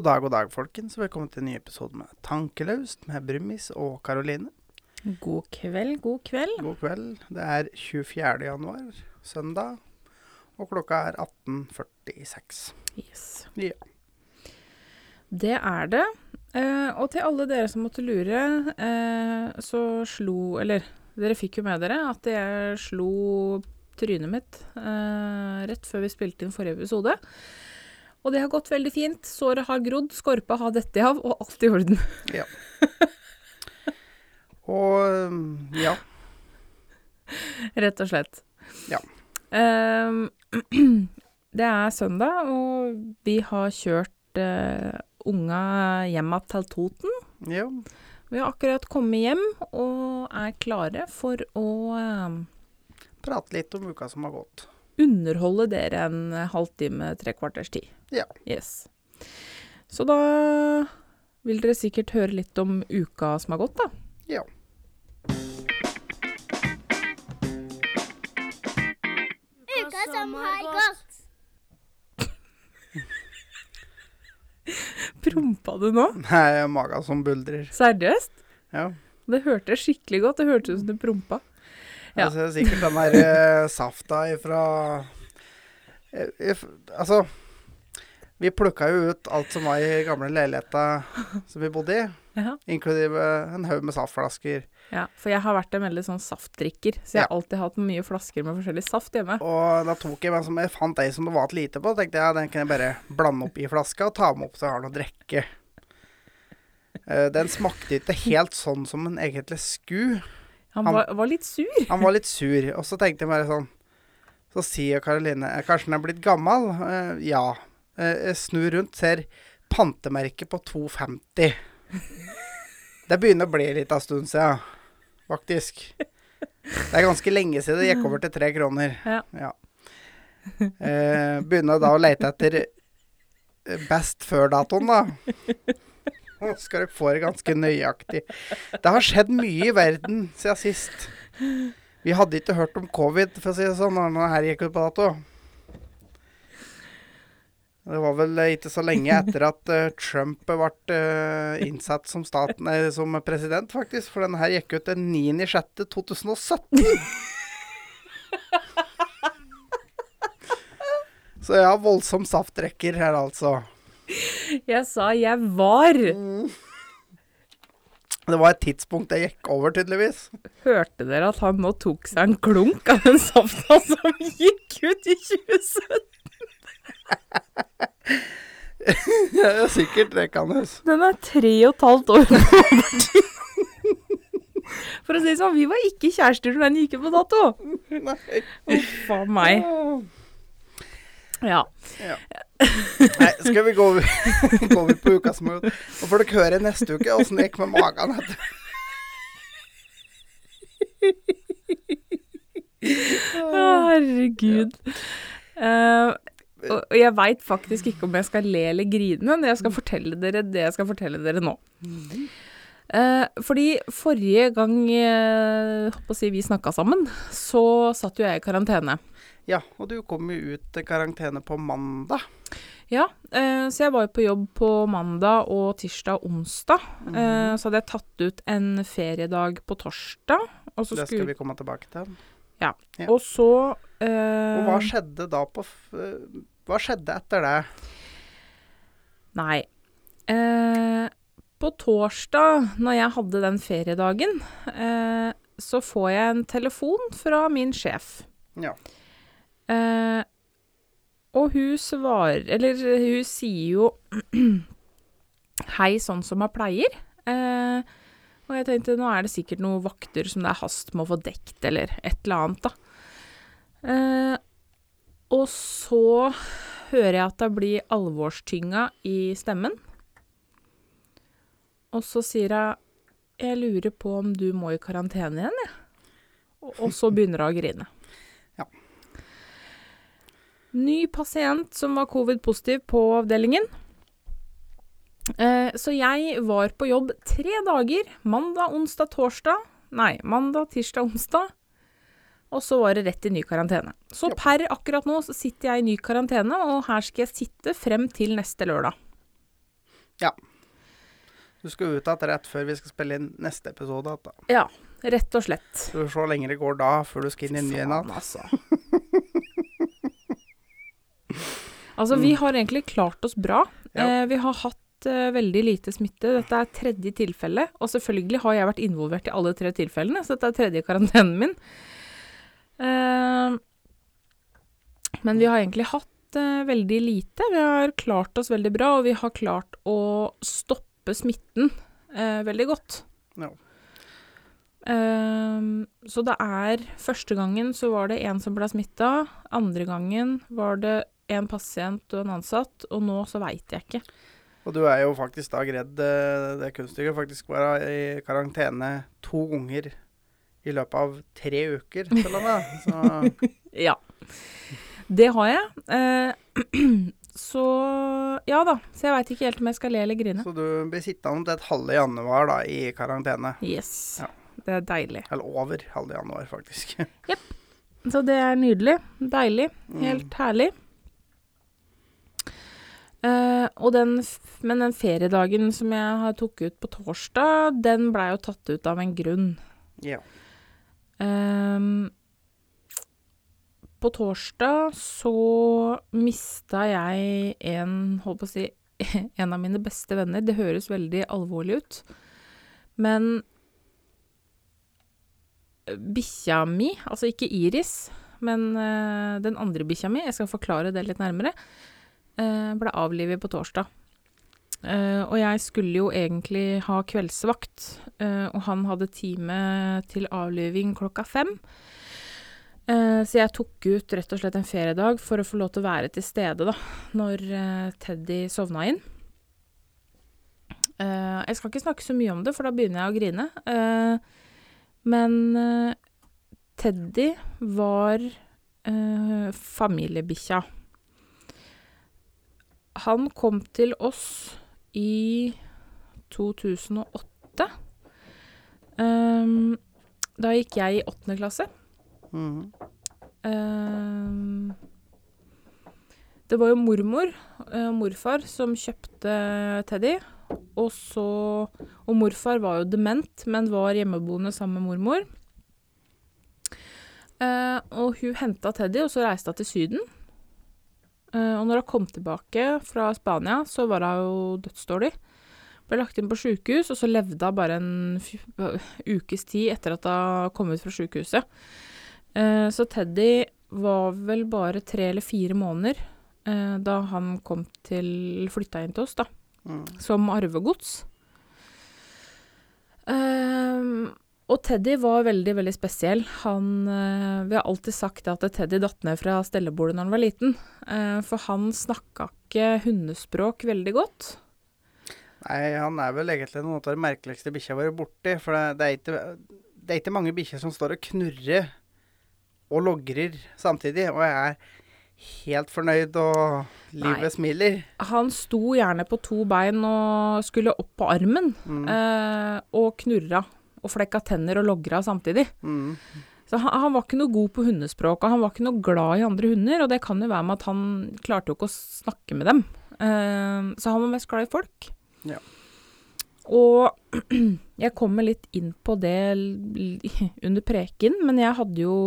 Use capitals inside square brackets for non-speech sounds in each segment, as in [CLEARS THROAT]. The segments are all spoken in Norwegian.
God dag, god dag, folkens. Velkommen til en ny episode med Tankelaust med Brumis og Karoline. God kveld, god kveld. God kveld. Det er 24. januar, søndag, og klokka er 18.46. Yes. Ja. Det er det. Eh, og til alle dere som måtte lure, eh, så slo Eller dere fikk jo med dere at jeg slo trynet mitt eh, rett før vi spilte inn forrige episode. Og det har gått veldig fint. Såret har grodd, skorpa har dette av, og alt i orden. [LAUGHS] ja. Og um, ja. Rett og slett. Ja. Ehm, [CLEARS THROAT] det er søndag, og vi har kjørt uh, unga hjem igjen til Toten. ja. Vi har akkurat kommet hjem og er klare for å uh, Prate litt om uka som har gått. underholde dere en halvtime, tre kvarters tid. Ja. Yes. Så da vil dere sikkert høre litt om uka som har gått, da. Ja. Uka som har gått. [LAUGHS] Prompa du nå? Nei, maga som buldrer. Seriøst? Ja. Det hørtes skikkelig godt. Det hørtes ut som du prompa. Ja. Altså, sikkert den der eh, safta ifra eh, if, Altså, vi plukka jo ut alt som var i gamle leiligheta som vi bodde i, [LAUGHS] Ja. inklusive en haug med saftflasker. ja. For jeg har vært en veldig sånn saftdrikker, så jeg Ja. har alltid hatt mye flasker med forskjellig saft hjemme. Og da tok jeg meg som jeg fant ei som det var et lite på, tenkte jeg ja, den kan jeg bare blande opp i flaska og ta med opp så jeg har noe å drikke. Eh, den smakte ikke helt sånn som den egentlig skulle. Han Han- var, var litt sur. Han var litt sur, og så tenkte jeg bare sånn Så sier Karoline "Eh, Kanskje den er blitt gammel? Eh, ja. Eh, jeg snur rundt, ser pantemerket på 2,50. Det begynner å bli litt av stund siden, faktisk. Det er ganske lenge siden det gikk over til tre kroner. Ja. Eh, begynner da å lete etter eh, best før-datoen, da. Nå skal dere få det ganske nøyaktig. Det har skjedd mye i verden siden sist. Vi hadde ikke hørt om covid, for å si det sånn, når det her gikk ut på dato. Det var vel ikke så lenge etter at eh, Trump ble eh, innsatt som, staten, som president, faktisk. For denne her gikk ut den 9.6.2017. Så jeg har voldsom saftdrekker her, altså. Jeg sa jeg var. Det var et tidspunkt jeg gikk over, tydeligvis. Hørte dere at han nå tok seg en klunk av den safta som gikk ut i 2017? Det er sikkert rekkende. Den er tre og et halvt år gammel. For å si det sånn, vi var ikke kjærester da den gikk ut på dato. Nei. Uff a meg. Ja. Nei, skal vi gå over, gå over på uka som har gått? Nå får dere høre neste uke åssen det gikk med magen etter. Å, Herregud. Ja. og og jeg veit faktisk ikke om jeg skal le eller grine når jeg skal fortelle dere det jeg skal fortelle dere nå. Eh, fordi forrige gang eh, si vi snakka sammen, så satt jo jeg i karantene. Ja, og du kom jo ut til karantene på mandag. Ja, eh, så jeg var jo på jobb på mandag og tirsdag og onsdag. Eh, så hadde jeg tatt ut en feriedag på torsdag. Og så, Det skal skulle, vi komme tilbake til. ja. ja. Og så Og hva skjedde da på Hva skjedde etter det? Nei. Eh, på torsdag, når jeg hadde den feriedagen, eh, så får jeg en telefon fra min sjef. Ja. Eh, og hun svarer Eller hun sier jo [CLEARS THROAT] hei, sånn som jeg pleier. Eh, og jeg tenkte nå er det sikkert noen vakter som det er hast med å få dekt, eller et eller annet, da. Eh, og så hører jeg at det blir alvorstynga i stemmen. Og så sier hun jeg lurer på om du må i karantene igjen, jeg. Og, og så begynner hun å grine. [LAUGHS] Ja. Ny pasient som var covid-positiv på avdelingen. Eh, så jeg var på jobb tre dager. Mandag, onsdag, torsdag. Nei, mandag, tirsdag, onsdag. Og så var det rett i ny karantene. Så per akkurat nå så sitter jeg i ny karantene, og her skal jeg sitte frem til neste lørdag. Ja. Du skal ut igjen rett før vi skal spille inn neste episode. Da. Ja, rett og slett. Så får se hvor lenge det går da før du skal inn i ny en. Faen, igjen. altså. [LAUGHS] altså, vi har egentlig klart oss bra. Mm. Ja. Eh, vi har hatt eh, veldig lite smitte. Dette er tredje tilfelle. Og selvfølgelig har jeg vært involvert i alle tre tilfellene, så dette er tredje karantenen min. Eh, men vi har egentlig hatt eh, veldig lite. Vi har klart oss veldig bra, og vi har klart å stoppe smitten eh, veldig godt. Ja. Ehm, så det er Første gangen så var det en som ble smitta. Andre gangen var det en pasient og en ansatt. Og nå så veit jeg ikke. Og du er jo faktisk da greid eh, det kunststykket faktisk være i karantene to ganger i løpet av tre uker, til og med. Så [LAUGHS] Ja. Det har jeg. Eh, [CLEARS THROAT] så ja da. Så jeg veit ikke helt om jeg skal le eller grine. Så du blir sittende til et halve januar da, i karantene. Yes. Ja. Det er deilig. Eller over halve januar, faktisk. [LAUGHS] Så det er nydelig. Deilig. Mm. Helt herlig. Uh, den, men den feriedagen som jeg tok ut på torsdag, den blei jo tatt ut av en grunn. Ja. Ehm, på torsdag så mista jeg en, holdt på å si, [LAUGHS] en av mine beste venner. Det høres veldig alvorlig ut. Men bikkja mi, altså ikke Iris, men eh, den andre bikkja mi, jeg skal forklare det litt nærmere, uh, ble avlivet på torsdag. Eh, og jeg skulle jo egentlig ha kveldsvakt, uh, og han hadde time til avliving klokka fem. Uh, så jeg tok ut rett og slett en feriedag for å få lov til å være til stede da, når Teddy sovna inn. Jeg skal ikke snakke så mye om det, for da begynner jeg å grine. Men Teddy var familiebikkja. Han kom til oss i 2008. Um, da gikk jeg i åttende klasse. Mm. Um, det var jo mormor eh, og morfar som kjøpte Teddy. Og så Og morfar var jo dement, men var hjemmeboende sammen med mormor. Uh, og hun henta Teddy, og så reiste hun til Syden. Eh, og når hun kom tilbake fra Spania, så var hun jo dødsdårlig. Ble lagt inn på sjukehus, og så levde hun bare en f ukes tid etter at hun kom ut fra sjukehuset. Eh, så Teddy var vel bare tre eller fire måneder eh, da han kom til Flytta inn til oss, da, Mm. som arvegods. Ehm, og Teddy var veldig, veldig spesiell. Han eh, Vi har alltid sagt at Teddy datt ned fra stellebordet når han var liten. eh, for han snakka ikke hundespråk veldig godt. Nei, han er vel egentlig noen av de merkeligste bikkja våre borti. For det, det, er ikke, det er ikke mange bikkjer som står og knurrer og logrer samtidig. Og jeg er helt fornøyd, og livet Nei. smiler. Han sto gjerne på to bein og skulle opp på armen, Mm. eh, og knurra. Og flekka tenner og logra samtidig. Mm. Så han, han var ikke noe god på hundespråk, og han var ikke noe glad i andre hunder. Og det kan jo være med at han klarte jo ikke å snakke med dem. Uh, så han var mest glad i folk. Ja. Og [CLEARS THROAT] jeg kommer litt inn på det [LAUGHS] under preken, men jeg hadde jo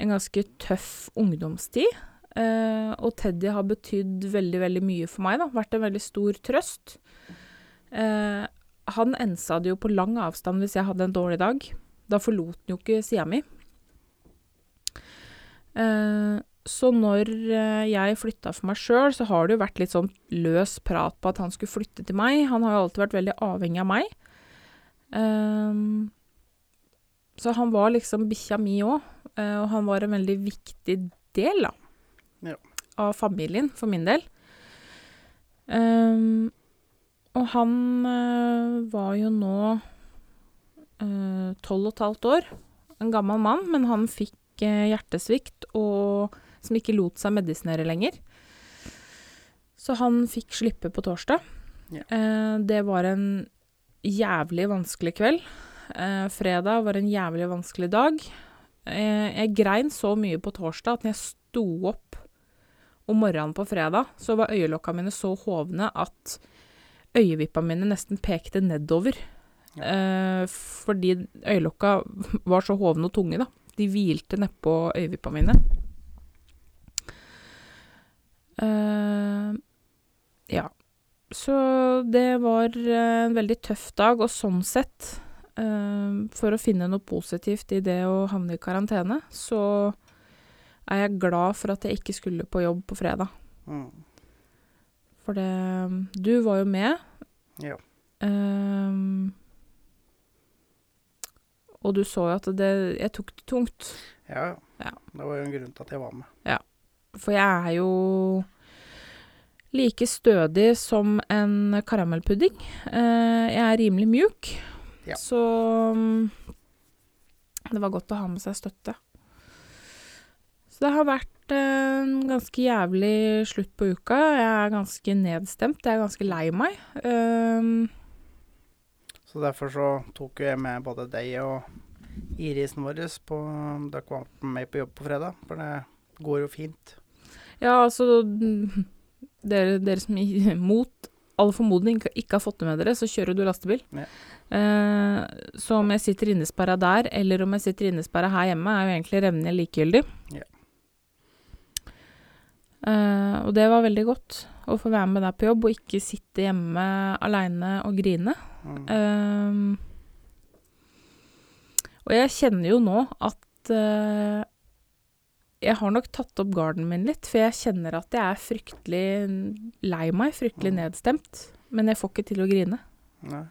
en ganske tøff ungdomstid. Uh, og Teddy har betydd veldig, veldig mye for meg, da. Vært en veldig stor trøst. Eh, han ensa det jo på lang avstand hvis jeg hadde en dårlig dag. Da forlot han jo ikke sida mi. Eh, så når eh, jeg flytta for meg sjøl, så har det jo vært litt sånn løs prat på at han skulle flytte til meg. Han har jo alltid vært veldig avhengig av meg. Ehm, så han var liksom bikkja mi òg, og han var en veldig viktig del, da. Ja. Av familien, for min del. Ehm, og han eh, var jo nå eh, tolv og et halvt år. En gammel mann, men han fikk eh, hjertesvikt og som ikke lot seg medisinere lenger. Så han fikk slippe på torsdag. Ja. Eh, det var en jævlig vanskelig kveld. Eh, fredag var en jævlig vanskelig dag. Eh, jeg grein så mye på torsdag at når jeg sto opp om morgenen på fredag, så var øyelokka mine så hovne at øyevippene mine nesten pekte nedover. Eh, fordi øyelokka [LAUGHS] var så hovne og tunge, da. De hvilte nedpå øyevippene mine. Eh, ja. Så det var en veldig tøff dag, og sånn sett, eh, for å finne noe positivt i det å havne i karantene, så er jeg glad for at jeg ikke skulle på jobb på fredag. Mm. For det Du var jo med. Ja. Ehm, og du så jo at det Jeg tok det tungt. Ja, Ja. Det var jo en grunn til at jeg var med. Ja. For jeg er jo like stødig som en karamellpudding. Eh, jeg er rimelig mjuk. Ja. Så mm, det var godt å ha med seg støtte. Så det har vært eh, en ganske jævlig slutt på uka. Jeg er ganske nedstemt. Jeg er ganske lei meg. Ehm, Så derfor så tok jeg med både deg og irisen vår på Dere var med meg på jobb på fredag, for det går jo fint. Ja, altså Dere, dere som i- mot all formodning ikke har fått det med dere, så kjører du lastebil. Ja. Eh, så om jeg sitter innesperra der, eller om jeg sitter innesperra her hjemme, er jo egentlig revnende likegyldig. Ja. Eh, og det var veldig godt å få være med deg på jobb, og ikke sitte hjemme aleine og grine. Mm. Ehm, og jeg kjenner jo nå at eh, jeg har nok tatt opp garden min litt, for jeg kjenner at jeg er fryktelig lei meg, fryktelig Mm. nedstemt. Men jeg får ikke til å grine. Nei.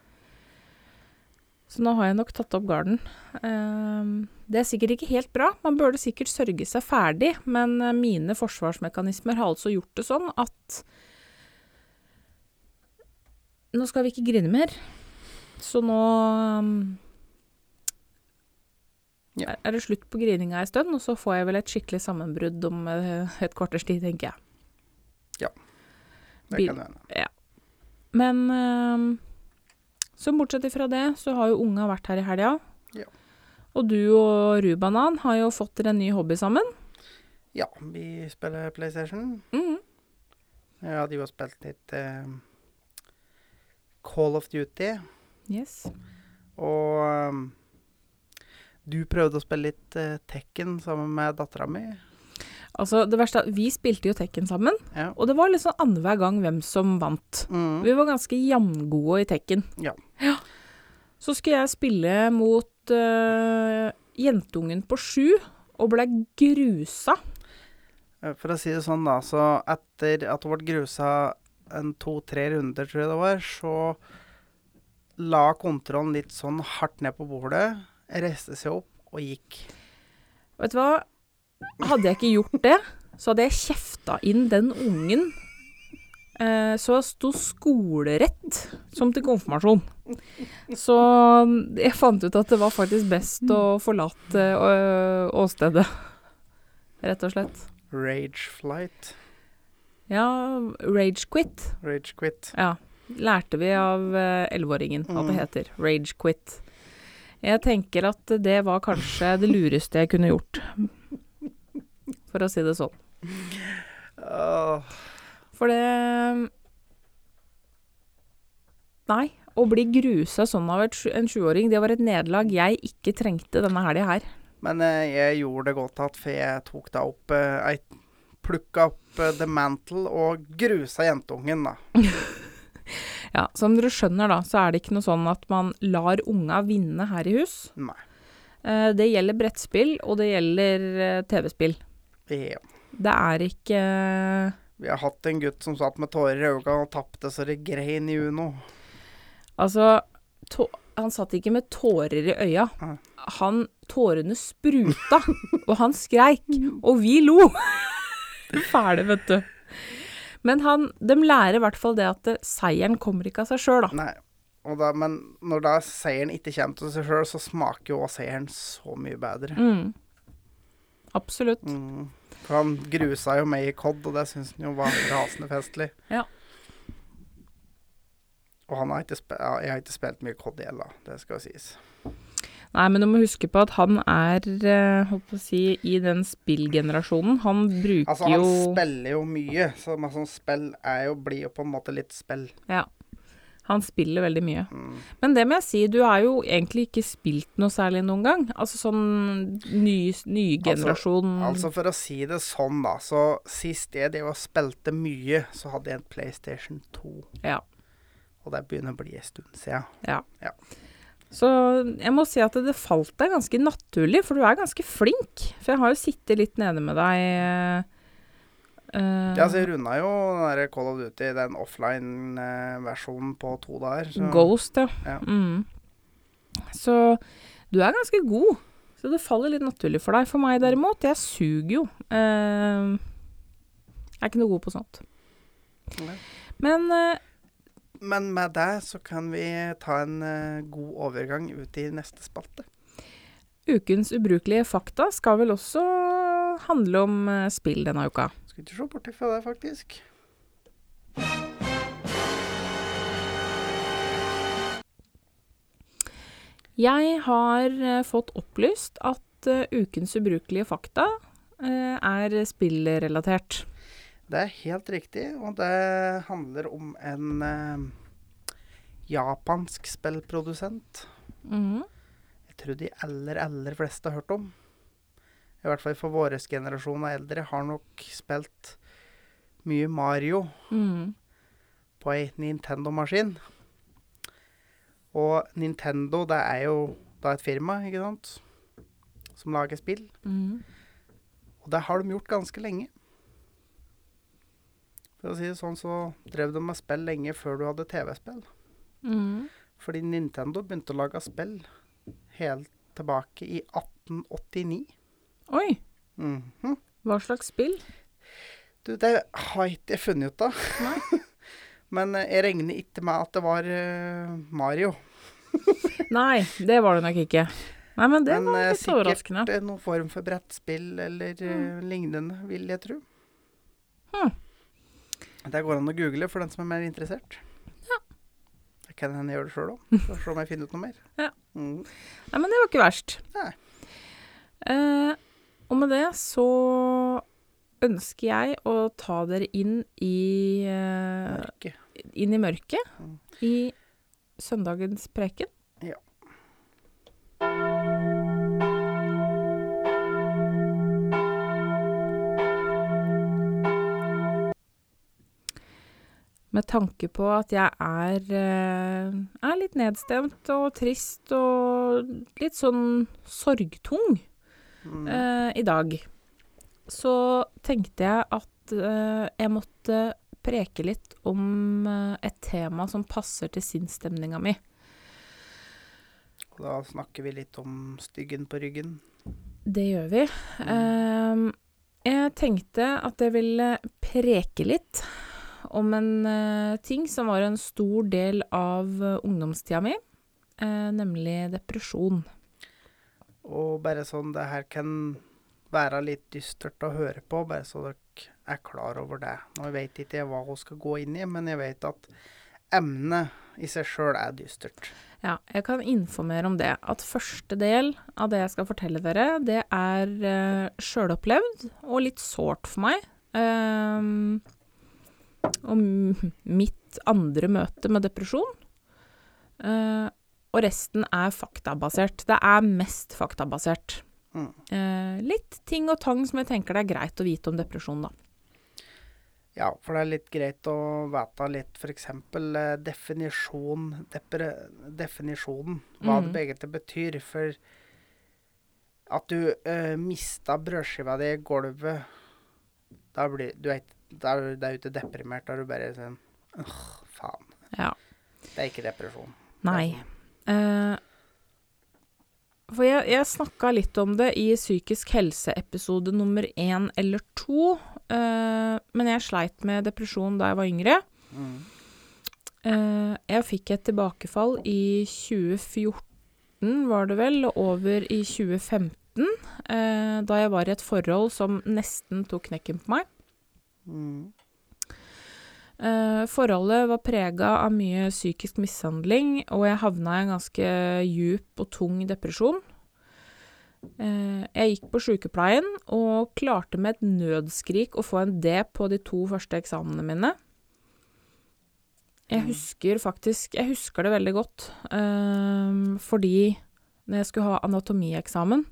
Så nå har jeg nok tatt opp garden. Ehm, det er sikkert ikke helt bra, man burde sikkert sørge seg ferdig, men eh, mine forsvarsmekanismer har altså gjort det sånn at nå skal vi ikke grine mer. Så nå um, Ja. er- det slutt på grininga ei stund, og så får jeg vel et skikkelig sammenbrudd om eh, et kvarters tid, tenker jeg. Ja. Det kan hende. Men ehm, så bortsett fra det, så har jo unga vært her i helga. Ja. Og du og Rubanan har jo fått dere en ny hobby sammen. Ja, vi spiller PlayStation. Mhm. Jeg hadde jo spilt litt eh, Call of Duty, Yes. og um, du prøvde å spille litt eh, Tekken sammen med dattera mi. Altså, det verste er vi spilte jo Tekken sammen, Ja. og det var liksom annenhver gang hvem som vant. Mm. Vi var ganske jamgode i Tekken. Ja. Så skulle jeg spille mot uh, jentungen på sju, og ble grusa. For å si det sånn, da, så etter at hun ble grusa en to-tre runder, tror jeg det var, så la kontrollen litt sånn hardt ned på bordet, reiste seg opp og gikk. Vet du hva? Hadde jeg ikke gjort det, så hadde jeg kjefta inn den ungen så det sto skolerett som til konfirmasjon. Så jeg fant ut at det var faktisk best å forlate øh, åstedet. Rett og slett. Rage flight. Ja, rage quit. Rage quit. Ja. Lærte vi av eh, elleveåringen at det Mm. heter. Rage quit. Jeg tenker at det var kanskje det lureste jeg kunne gjort. For å si det sånn. Åh, For det Nei. Å bli grusa sånn av et, en sjuåring, det var et nederlag jeg ikke trengte denne helga her. Men eh, jeg gjorde det godt at for jeg tok da opp eh, ei Plukka opp eh, The Mantle og grusa jentungen, da. [LAUGHS] Ja, Som dere skjønner, da, så er det ikke noe sånn at man lar unga vinne her i hus. Nei. Eh, det gjelder brettspill, og det gjelder eh, TV-spill. Ja. Det er ikke Vi har hatt en gutt som satt med tårer i øynene og tapte så det grein i Uno. Altså, han satt ikke med tårer i øya. Han Tårene spruta, [LAUGHS] og han skreik, og vi lo. [LAUGHS] Fæle, vet du. Men han, de lærer i hvert fall det at seieren kommer ikke av seg sjøl, da. Nei. Og da, men når da seieren ikke kommer til seg sjøl, så smaker jo seieren så mye bedre. Mm. Absolutt. Mm. For han grusa jo meg i COD, og det syns han jo var rasende festlig. Ja. Og han har ikke jeg har ikke spilt mye COD i da. Det skal jo sies. Nei, men du må huske på at han er, eh, holdt på å si, i den spillgenerasjonen. Han bruker jo Altså, han jo spiller jo mye, så men sånn spill er jo, blir jo på en måte litt spill. Ja. Han spiller veldig mye. Mm. Men det må jeg si, du har jo egentlig ikke spilt noe særlig noen gang. Altså sånn ny, ny generasjon Altså For å si det sånn, da. Så sist jeg drev og spilte mye, så hadde jeg en PlayStation 2. Ja. Og det begynner å bli en stund siden. Ja. Ja. Så jeg må si at det falt deg ganske naturlig, for du er ganske flink. For jeg har jo sittet litt nede med deg eh, Ja, så jeg runda jo den Call of Duty, den offline-versjonen, på to dager. Så. Ghost, ja. Ja. Mm. Så du er ganske god. Så det faller litt naturlig for deg. For meg derimot, jeg suger jo. Uh, jeg er ikke noe god på sånt. Nei. Men uh, Men med det så kan vi ta en eh, god overgang ut i neste spalte. ukens ubrukelige fakta skal vel også handle om eh, spill denne uka. Skal ikke se bort fra det, faktisk. Jeg har eh, fått opplyst at eh, ukens ubrukelige fakta eh, er spillrelatert. Det er helt riktig, og det handler om en eh, japansk spillprodusent. Mhm. Jeg tror de aller, aller fleste har hørt om. I hvert fall for vår generasjon av eldre har nok spilt mye Mario mm. på ei Nintendo-maskin. Og Nintendo, det er jo da et firma, ikke sant, som lager spill. Mm. Og det har de gjort ganske lenge. For å si det sånn, så drev de med spill lenge før du hadde TV-spill. Mm. Fordi Nintendo begynte å lage spill helt tilbake i 1889. Oi, Mhm. hva slags spill? Du, det har ikke jeg funnet ut av. [LAUGHS] Men eh, jeg regner ikke med at det var eh, Mario. [LAUGHS] Nei, det var det nok ikke. Nei, men det Men var eh, litt sikkert overraskende. Sikkert noen form for brettspill eller mm. lignende, vil jeg tro. Hmm. Det går an å google for den som er mer interessert. Ja. Det kan hende jeg gjør det sjøl òg, for å se om jeg finner ut noe mer. Ja. Mm. Nei, men det var ikke verst. Nei. Eh, og med det så ønsker jeg å ta dere inn i eh, Inn i mørket Mm. i søndagens preken. Ja. Med tanke på at jeg er, eh, er litt nedstemt og trist og litt sånn sorgtung Mm. eh, i dag, så tenkte jeg at eh, jeg måtte preke litt om eh, et tema som passer til sinnsstemninga mi. Da snakker vi litt om styggen på ryggen. Det gjør vi. Ehm, jeg tenkte at jeg ville preke litt om en eh, ting som var en stor del av ungdomstida mi, eh, nemlig depresjon. Og bare sånn, det her kan være litt dystert å høre på, bare så dere er klar over det. Nå vet ikke jeg hva hun skal gå inn i, men jeg vet at emnet i seg sjøl er dystert. Ja, jeg kan informere om det. At første del av det jeg skal fortelle dere, det er uh, sjølopplevd og litt sårt for meg. Um, og mitt andre møte med depresjon. Eh, og resten er faktabasert. Det er mest faktabasert. Mm. Eh, litt ting og tang som jeg tenker det er greit å vite om depresjon, da. Ja, for det er litt greit å vite litt f.eks. Eh, definisjon, definisjonen, hva mm. det egentlig betyr. For at du eh, mista brødskiva di i gulvet, da blir du er, da er du ikke deprimert, da er du bare sånn Åh, faen. Ja. Det er ikke depresjon. Nei. Eh, for jeg, jeg snakka litt om det i psykisk helse-episode nummer én eller to. Uh, men jeg sleit med depresjon da jeg var yngre. Mm. Uh, jeg fikk et tilbakefall i 2014, var det vel, og over i 2015. Uh, da jeg var i et forhold som nesten tok knekken på meg. Mm. Eh, forholdet var prega av mye psykisk mishandling, og jeg havna i en ganske djup og tung depresjon. Eh, jeg gikk på sykepleien og klarte med et nødskrik å få en D på de to første eksamene mine. Jeg Mm. husker faktisk Jeg husker det veldig godt. ehm, fordi når jeg skulle ha anatomieksamen,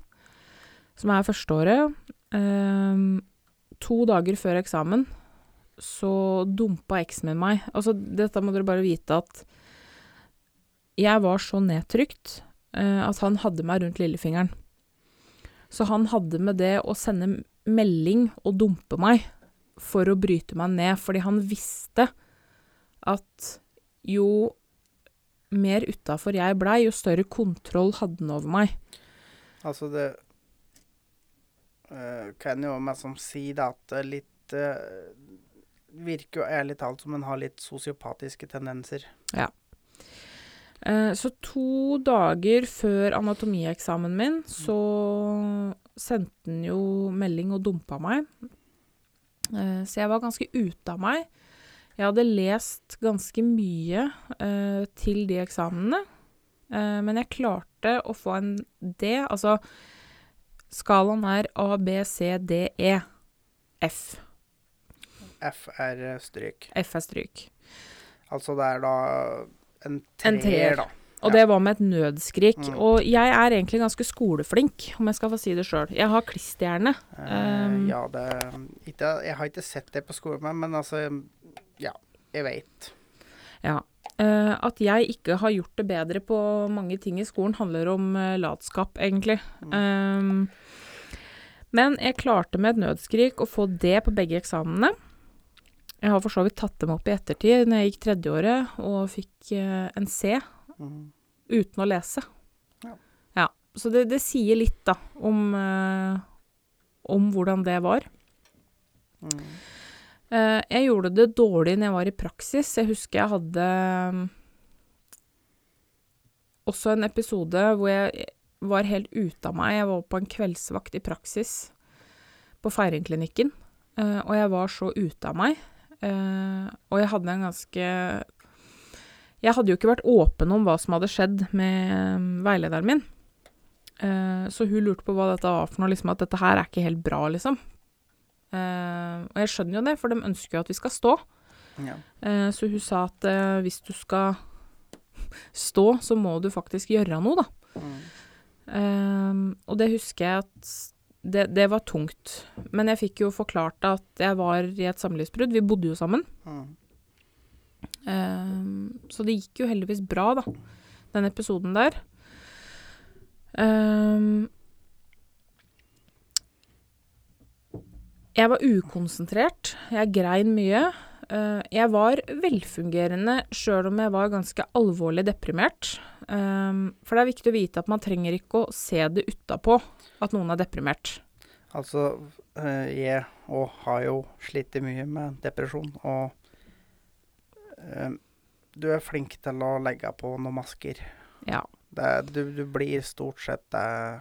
som er førsteåret To dager før eksamen så dumpa eksen min meg. Altså, dette må dere bare vite at jeg var så nedtrykt uh, at han hadde meg rundt lillefingeren. Så han hadde med det å sende melding og dumpe meg for å bryte meg ned, fordi han visste at jo mer utafor jeg blei, jo større kontroll hadde han over meg. Altså, det uh, kan jo meg som si det at litt eh, Virker jo ærlig talt som en har litt sosiopatiske tendenser. Eh, så to dager før anatomieksamen min, så sendte han jo melding og dumpa meg. Eh, så jeg var ganske ute av meg. Jeg hadde lest ganske mye eh, til de eksamene, eh, men jeg klarte å få en D. Altså, skalaen er A, B, C, D, E. F. F er eh, stryk. F er stryk. Altså det er da en treer, da. Og Ja. det var med et nødskrik. Mm. Og jeg er egentlig ganske skoleflink, om jeg skal få si det sjøl. Jeg har klisterhjerne. Um, ja, det ikke, Jeg har ikke sett det på skolen, men, altså Ja, jeg veit. Ja. Uh, at jeg ikke har gjort det bedre på mange ting i skolen, handler om uh, latskap, egentlig. Um, men jeg klarte med et nødskrik å få det på begge eksamenene. Jeg har for så vidt tatt dem opp i ettertid, når jeg gikk tredjeåret og fikk eh, en C Mm. uten å lese. Ja. Ja, Så det, det sier litt, da, om, eh, om hvordan det var. Mm. Eh, jeg gjorde det dårlig når jeg var i praksis. Jeg husker jeg hadde også en episode hvor jeg var helt ute av meg. Jeg var på en kveldsvakt i praksis på Feiringklinikken, og jeg var så ute av meg. Eh, og jeg hadde en ganske Jeg hadde jo ikke vært åpen om hva som hadde skjedd med mm, veilederen min. Eh, så hun lurte på hva dette var for noe, liksom at dette her er ikke helt bra, liksom. Eh, og jeg skjønner jo det, for de ønsker jo at vi skal stå. Ja. Så hun sa at hvis du skal [LAUGHS] stå, så må du faktisk gjøre noe, da. Mm. Eh, og det husker jeg at det, det var tungt. Men jeg fikk jo forklart at jeg var i et samlivsbrudd. Vi bodde jo sammen. Mm. Um, så det gikk jo heldigvis bra, da, den episoden der. Um, jeg var ukonsentrert. Jeg grein mye. Eh, jeg var velfungerende sjøl om jeg var ganske alvorlig deprimert. Eh, for det er viktig å vite at man trenger ikke å se det utapå at noen er deprimert. Altså, eh, jeg òg har jo slitt mye med depresjon, og du er flink til å legge på noen masker. Ja. Det, du, du blir stort sett det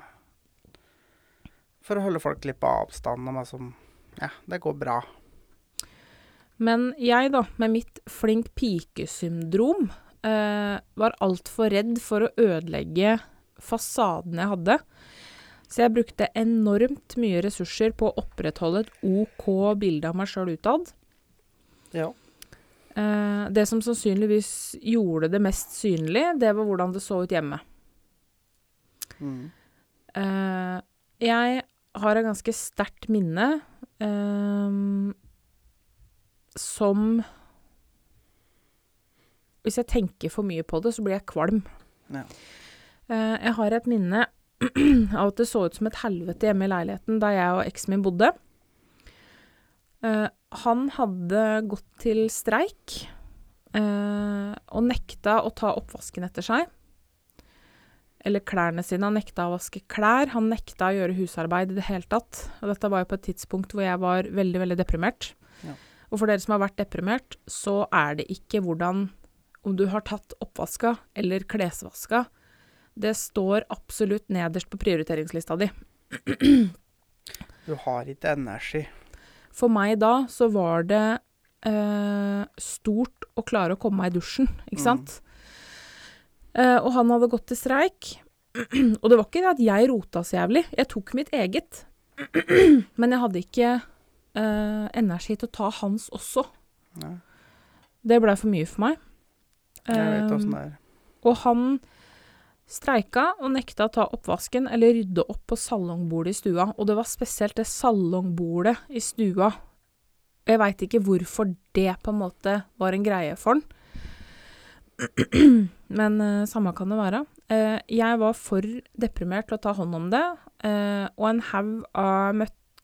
For å holde folk litt på avstand. Og liksom, Ja, det går bra. Men jeg, da, med mitt flink pike-syndrom, eh, var altfor redd for å ødelegge fasaden jeg hadde. Så jeg brukte enormt mye ressurser på å opprettholde et OK bilde av meg sjøl utad. Ja. Eh, det som sannsynligvis gjorde det mest synlig, det var hvordan det så ut hjemme. Mm. Eh, jeg har et ganske sterkt minne ehm, som Hvis jeg tenker for mye på det, så blir jeg kvalm. Ja. Uh, jeg har et minne [CLEARS THROAT] av at det så ut som et helvete hjemme i leiligheten da jeg og eksen min bodde. Uh, han hadde gått til streik uh, og nekta å ta oppvasken etter seg eller klærne sine. Han nekta å vaske klær, han nekta å gjøre husarbeid i det hele tatt. Og dette var jo på et tidspunkt hvor jeg var veldig, veldig deprimert. Ja. Og for dere som har vært deprimert, så er det ikke hvordan om du har tatt oppvaska eller klesvaska. Det står absolutt nederst på prioriteringslista di. [CLEARS THROAT] Du har ikke energi. For meg da så var det eh, stort å klare å komme meg i dusjen, ikke Mm. sant? Eh, og han hadde gått til streik. [CLEARS THROAT] og det var ikke det at jeg rota så jævlig. Jeg tok mitt eget. [CLEARS THROAT] Men jeg hadde ikke eh, energi til å ta hans også. Nei. Det blei for mye for meg. Jeg vet åssen det er. Og han streika og nekta å ta oppvasken eller rydde opp på salongbordet i stua. Og det var spesielt det salongbordet i stua. Jeg veit ikke hvorfor det på en måte var en greie for han. [CLEARS THROAT] Men eh, samme kan det være. Eh, jeg var for deprimert til å ta hånd om det, eh, og en haug av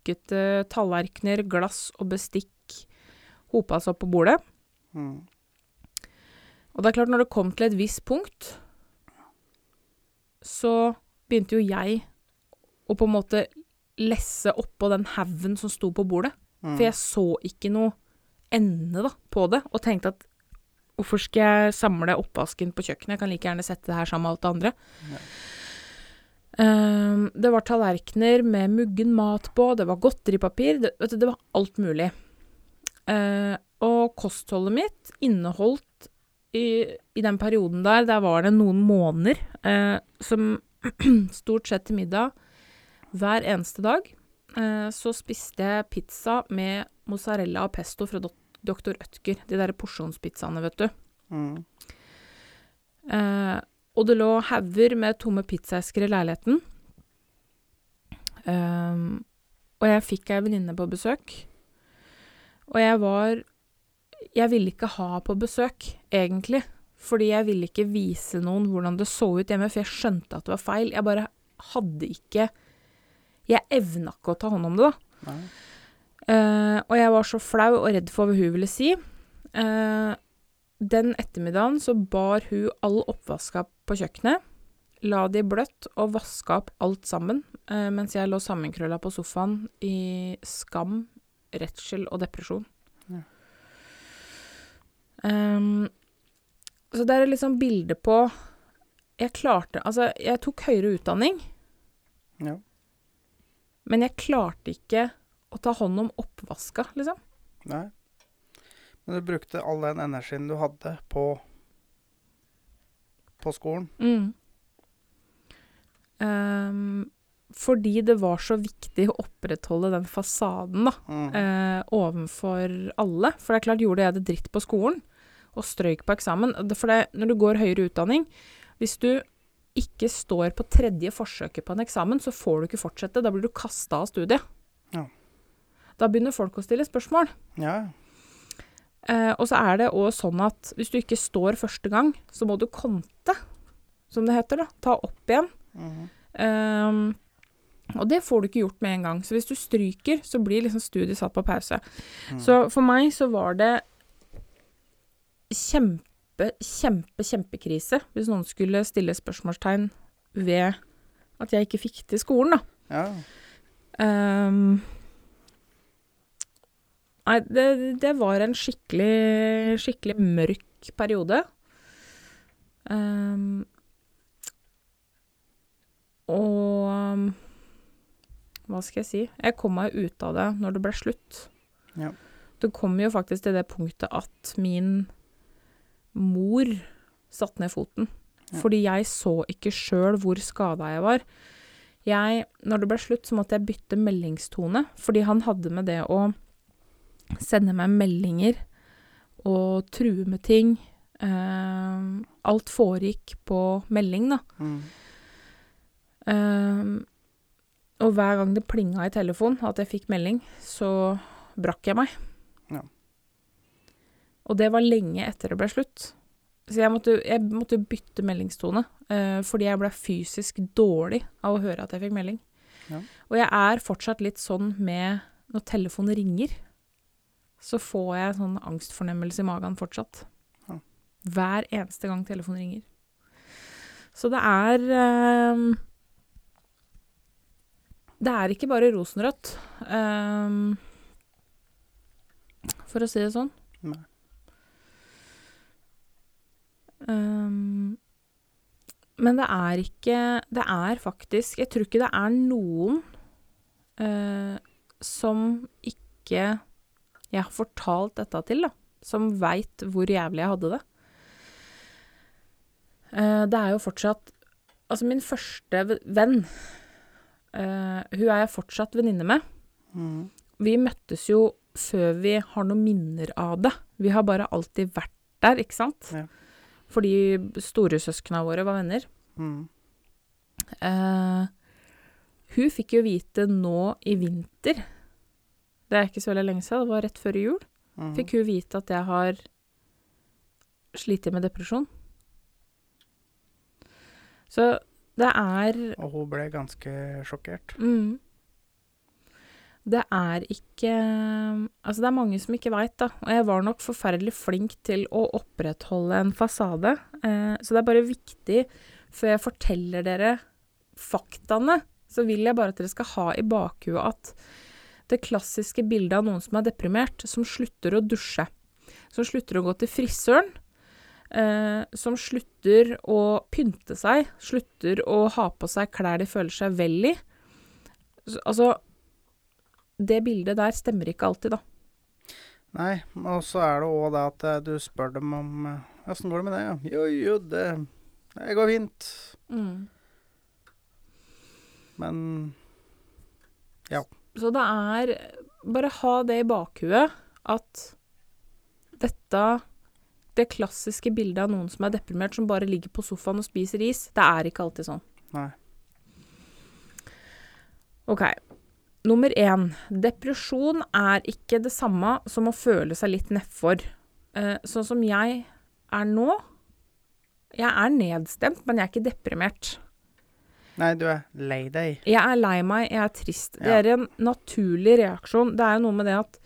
møkkete tallerkener, glass og bestikk hopa seg opp på bordet. Mm. Og det er klart, når det kom til et visst punkt, så begynte jo jeg å på en måte lesse oppå den haugen som sto på bordet. Mm. For jeg så ikke noe ende da, på det, og tenkte at hvorfor skal jeg samle oppvasken på kjøkkenet? Jeg kan like gjerne sette det her sammen med alt det andre. Ja. Ehm, det var tallerkener med muggen mat på, det var godteripapir, det, vet du, det var alt mulig. Uh, og kostholdet mitt inneholdt i, i den perioden der, der var det noen måneder uh, som [CLEARS THROAT] stort sett til middag hver eneste dag, uh, så spiste jeg pizza med mozzarella og pesto fra Dr. Ødker. de der porsjonspizzaene, vet du. Mm. Og det lå hauger med tomme pizzaesker i leiligheten. Ehm, og jeg fikk ei venninne på besøk. Og jeg var Jeg ville ikke ha på besøk, egentlig. Fordi jeg ville ikke vise noen hvordan det så ut hjemme, for jeg skjønte at det var feil. Jeg bare hadde ikke Jeg evna ikke å ta hånd om det, da. Eh, og jeg var så flau og redd for hva hun ville si. Uh, den ettermiddagen så bar hun all oppvaska på kjøkkenet, la de bløtt og vaska opp alt sammen, eh, mens jeg lå sammenkrølla på sofaen i skam, redsel og depresjon. Ja. Um, så det er liksom bilde på Jeg klarte Altså, jeg tok høyere utdanning, Ja. men jeg klarte ikke å ta hånd om oppvaska, liksom. Nei. Men du brukte all den energien du hadde på på skolen. Mm. Um, fordi det var så viktig å opprettholde den fasaden, da, Mm. eh, overfor alle. For det er klart, gjorde jeg det dritt på skolen, og strøyk på eksamen For det, når du går høyere utdanning Hvis du ikke står på tredje forsøket på en eksamen, så får du ikke fortsette. Da blir du kasta av studiet. Ja. Da begynner folk å stille spørsmål. Ja. Eh, og så er det òg sånn at hvis du ikke står første gang, så må du konte, som det heter. da. Ta opp igjen. Mhm. Ehm, og det får du ikke gjort med en gang. Så hvis du stryker, så blir liksom studiet satt på pause. Mm. Så for meg så var det kjempe, kjempe, kjempekrise hvis noen skulle stille spørsmålstegn ved at jeg ikke fikk til skolen, da. ja. Ehm, nei, det, det var en skikkelig, skikkelig mørk periode. Ehm, og hva skal jeg si? Jeg kom meg ut av det når det ble slutt. Ja. Det kom jo faktisk til det punktet at min mor satte ned foten. Ja. Fordi jeg så ikke sjøl hvor skada jeg var. Jeg, når det ble slutt, så måtte jeg bytte meldingstone, fordi han hadde med det å sende meg meldinger og true med ting. Uh, alt foregikk på melding, da. Mm. Uh, og hver gang det plinga i telefonen at jeg fikk melding, så brakk jeg meg. Ja. Og det var lenge etter det ble slutt. Så jeg måtte, jeg måtte bytte meldingstone, uh, fordi jeg ble fysisk dårlig av å høre at jeg fikk melding. Ja. Og jeg er fortsatt litt sånn med når telefonen ringer, så får jeg sånn angstfornemmelse i magen fortsatt. Ja. Hver eneste gang telefonen ringer. Så det er um, Det er ikke bare rosenrødt, um, for å si det sånn. Nei. Um, men det er ikke Det er faktisk Jeg tror ikke det er noen uh, som ikke jeg har fortalt dette til, da. Som veit hvor jævlig jeg hadde det. Eh, det er jo fortsatt Altså, min første venn eh, Hun er jeg fortsatt venninne med. Mm. Vi møttes jo før vi har noen minner av det. Vi har bare alltid vært der, ikke sant? Ja. fordi storesøskna våre var venner. Mm. Uh, hun fikk jo vite nå i vinter Det er ikke så veldig lenge siden, det var rett før jul. Mm. Fikk hun vite at jeg har slitt med depresjon. Så det er Og hun ble ganske sjokkert. mm, Det er ikke Altså, det er mange som ikke veit, da. Og jeg var nok forferdelig flink til å opprettholde en fasade. Eh, så det er bare viktig, før jeg forteller dere faktaene, så vil jeg bare at dere skal ha i bakhuet at det klassiske bildet av noen som er deprimert, som slutter å dusje, som slutter å gå til frisøren, eh, som slutter å pynte seg, slutter å ha på seg klær de føler seg vel i. Altså Det bildet der stemmer ikke alltid, da. Nei, og så er det òg det at eh, du spør dem om eh, Åssen går det med det? Ja? Jo, jo, det, det går fint. Men Så det er Bare ha det i bakhuet at dette Det klassiske bildet av noen som er deprimert, som bare ligger på sofaen og spiser is, det er ikke alltid sånn. Nei. OK. Nummer én. Depresjon er ikke det samme som å føle seg litt nedfor. Eh, sånn som jeg er nå. Jeg er nedstemt, men jeg er ikke deprimert. Nei, du er lei deg. Jeg er lei meg, jeg er trist. Det er en naturlig reaksjon. Det er jo noe med det at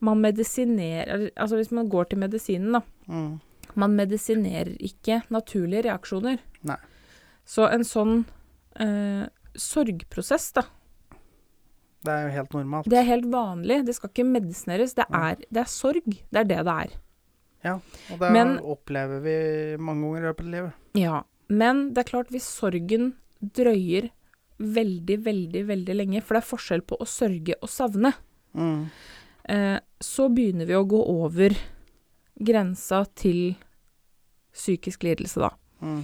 man medisinerer Altså hvis man går til medisinen, da. Mm. Man medisinerer ikke naturlige reaksjoner. Nei. Så en sånn eh, sorgprosess, da, Det er jo helt normalt. det er helt vanlig. Det skal ikke medisineres. Det er, det er sorg. Det er det det er. Ja, Og det Men- opplever vi mange ganger i løpet av livet. Ja. Men det er klart, hvis sorgen drøyer veldig, veldig, veldig lenge, for det er forskjell på å sørge og savne, Mm. eh, så begynner vi å gå over grensa til psykisk lidelse, da. Mm.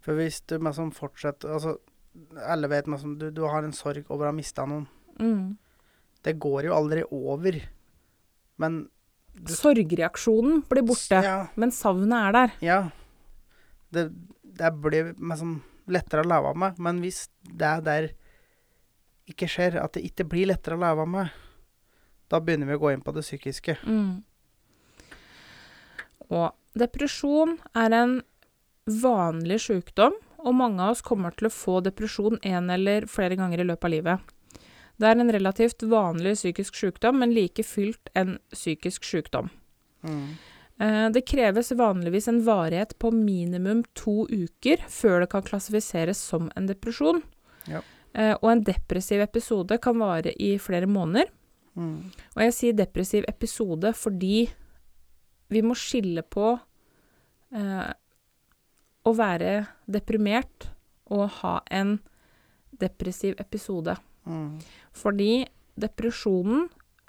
For hvis du liksom fortsetter Altså, alle vet liksom du, du har en sorg over å ha mista noen. Mm. Det går jo aldri over. Men Du- Sorgreaksjonen blir borte, Ja. men savnet er der. ja. Det, det blir liksom lettere å leve med. Men hvis det der ikke skjer, at det ikke blir lettere å leve med, da begynner vi å gå inn på det psykiske. Mm. Og depresjon er en vanlig sykdom, og mange av oss kommer til å få depresjon en eller flere ganger i løpet av livet. Det er en relativt vanlig psykisk sykdom, men like fylt en psykisk sykdom. Mm. Eh, Det kreves vanligvis en varighet på minimum to uker før det kan klassifiseres som en depresjon. Ja. Eh, Og en depressiv episode kan vare i flere måneder. Mm. Og jeg sier depressiv episode fordi vi må skille på eh, å være deprimert og ha en depressiv episode. Mm. Fordi depresjonen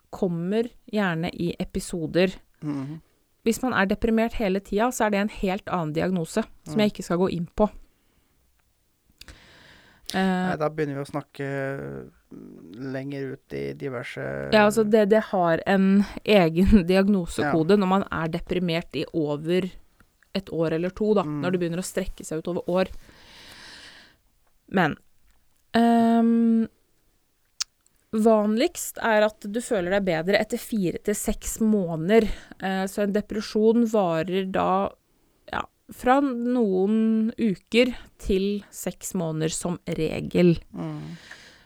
kommer gjerne i episoder. Mm. Hvis man er deprimert hele tida, så er det en helt annen diagnose, som Mm. jeg ikke skal gå inn på. Nei, Eh, da begynner vi å snakke mm, lenger ut i diverse ja, altså det, det har en egen [LAUGHS] diagnosekode når man er deprimert i over et år eller to, da. Mm. Når det begynner å strekke seg ut over år. Men ehm, Vanligst er at du føler deg bedre etter fire til seks måneder. Eh, så en depresjon varer da ja, fra noen uker til seks måneder som regel. Mm.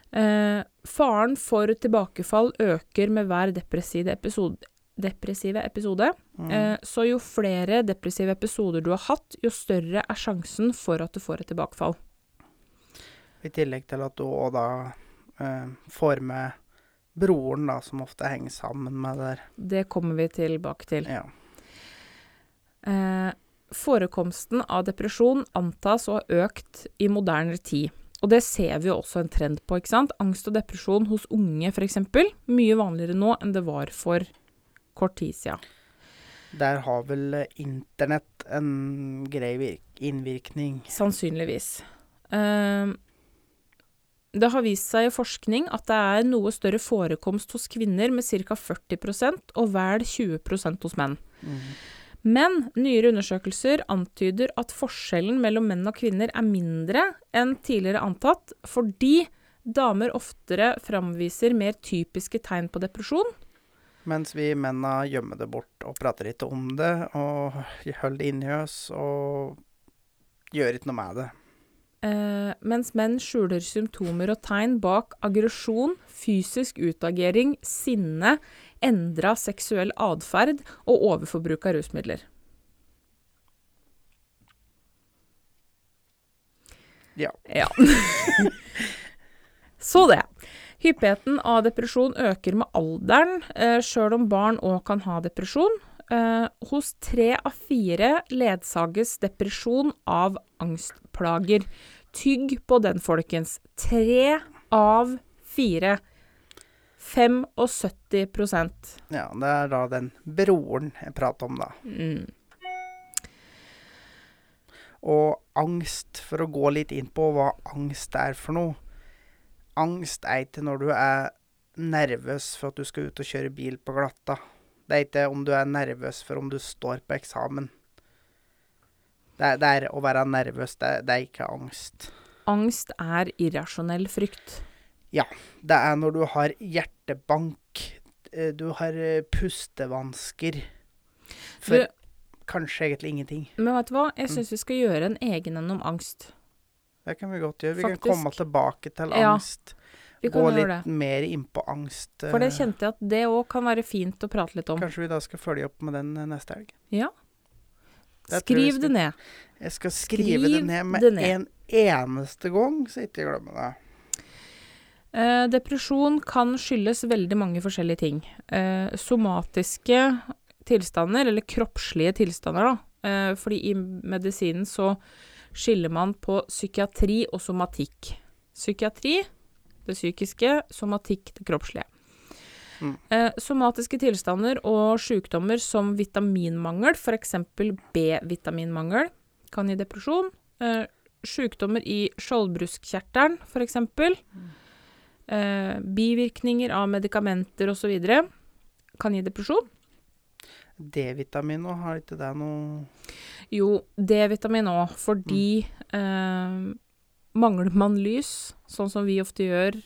Eh, faren for tilbakefall øker med hver depressive episode. Depressive episode. Mm. Eh, så jo flere depressive episoder du har hatt, jo større er sjansen for at du får et tilbakefall. I tillegg til at du òg da eh, forme broren, da, som ofte henger sammen med det der. Det kommer vi tilbake til. Ja. Eh, forekomsten av depresjon antas å ha økt i moderne tid. Og det ser vi jo også en trend på, ikke sant. Angst og depresjon hos unge, f.eks. Mye vanligere nå enn det var for kort tid siden. Der har vel internett en grei innvirkning. Sannsynligvis. Eh, det har vist seg i forskning at det er noe større forekomst hos kvinner med ca. 40% og vel 20% hos menn. Mm. Men nyere undersøkelser antyder at forskjellen mellom menn og kvinner er mindre enn tidligere antatt, fordi damer oftere framviser mer typiske tegn på depresjon. Mens vi menna gjemmer det bort og prater ikke om det, og holder det inni oss og gjør ikke noe med det. Eh, mens menn skjuler symptomer og tegn bak aggresjon, fysisk utagering, sinne, endra seksuell atferd og overforbruk av rusmidler. Ja. Ja. [LAUGHS] Så det. Hyppigheten av depresjon øker med alderen, uh, sjøl om barn òg kan ha depresjon. Eh, hos tre av fire ledsages depresjon av angstplager. Tygg på den, folkens. Tre av fire. 75% Ja, det er da den broren jeg prater om, da. mm. Og angst, for å gå litt inn på hva angst er for noe. Angst er ikke når du er nervøs for at du skal ut og kjøre bil på glatta. Det er ikke om du er nervøs for om du står på eksamen. Det er, det er å være nervøs, det, det er ikke angst. Angst er irrasjonell frykt. Ja. Det er når du har hjertebank, eh, du har eh, pustevansker. For Du, kanskje egentlig ingenting. men vet du hva? Jeg Mm. syns vi skal gjøre en egen en om angst. Det kan vi godt gjøre. Vi Faktisk. kan komme tilbake til Ja, angst. Vi kan Gå litt det. mer inn på angst. For det eh, kjente jeg at det òg kan være fint å prate litt om. Kanskje vi da skal følge opp med den eh, neste helg. Ja. Jeg Skriv skal- det ned. Jeg skal skrive det ned med det ned. en eneste gang, så ikke jeg glemmer det. Eh, depresjon kan skyldes veldig mange forskjellige ting. Eh, somatiske tilstander, eller kroppslige tilstander, da. Eh, fordi i medisinen så skiller man på psykiatri og somatikk. Psykiatri, det psykiske, somatikk, det kroppslige. Mm. Eh, somatiske tilstander og sykdommer som vitaminmangel, f.eks. B-vitaminmangel, kan gi depresjon. Eh, sykdommer i skjoldbruskkjertelen, f.eks. Eh, bivirkninger av medikamenter osv. kan gi depresjon. D-vitamin nå, har ikke det noe Jo, D-vitamin òg, fordi eh, mangler man lys, sånn som vi ofte gjør,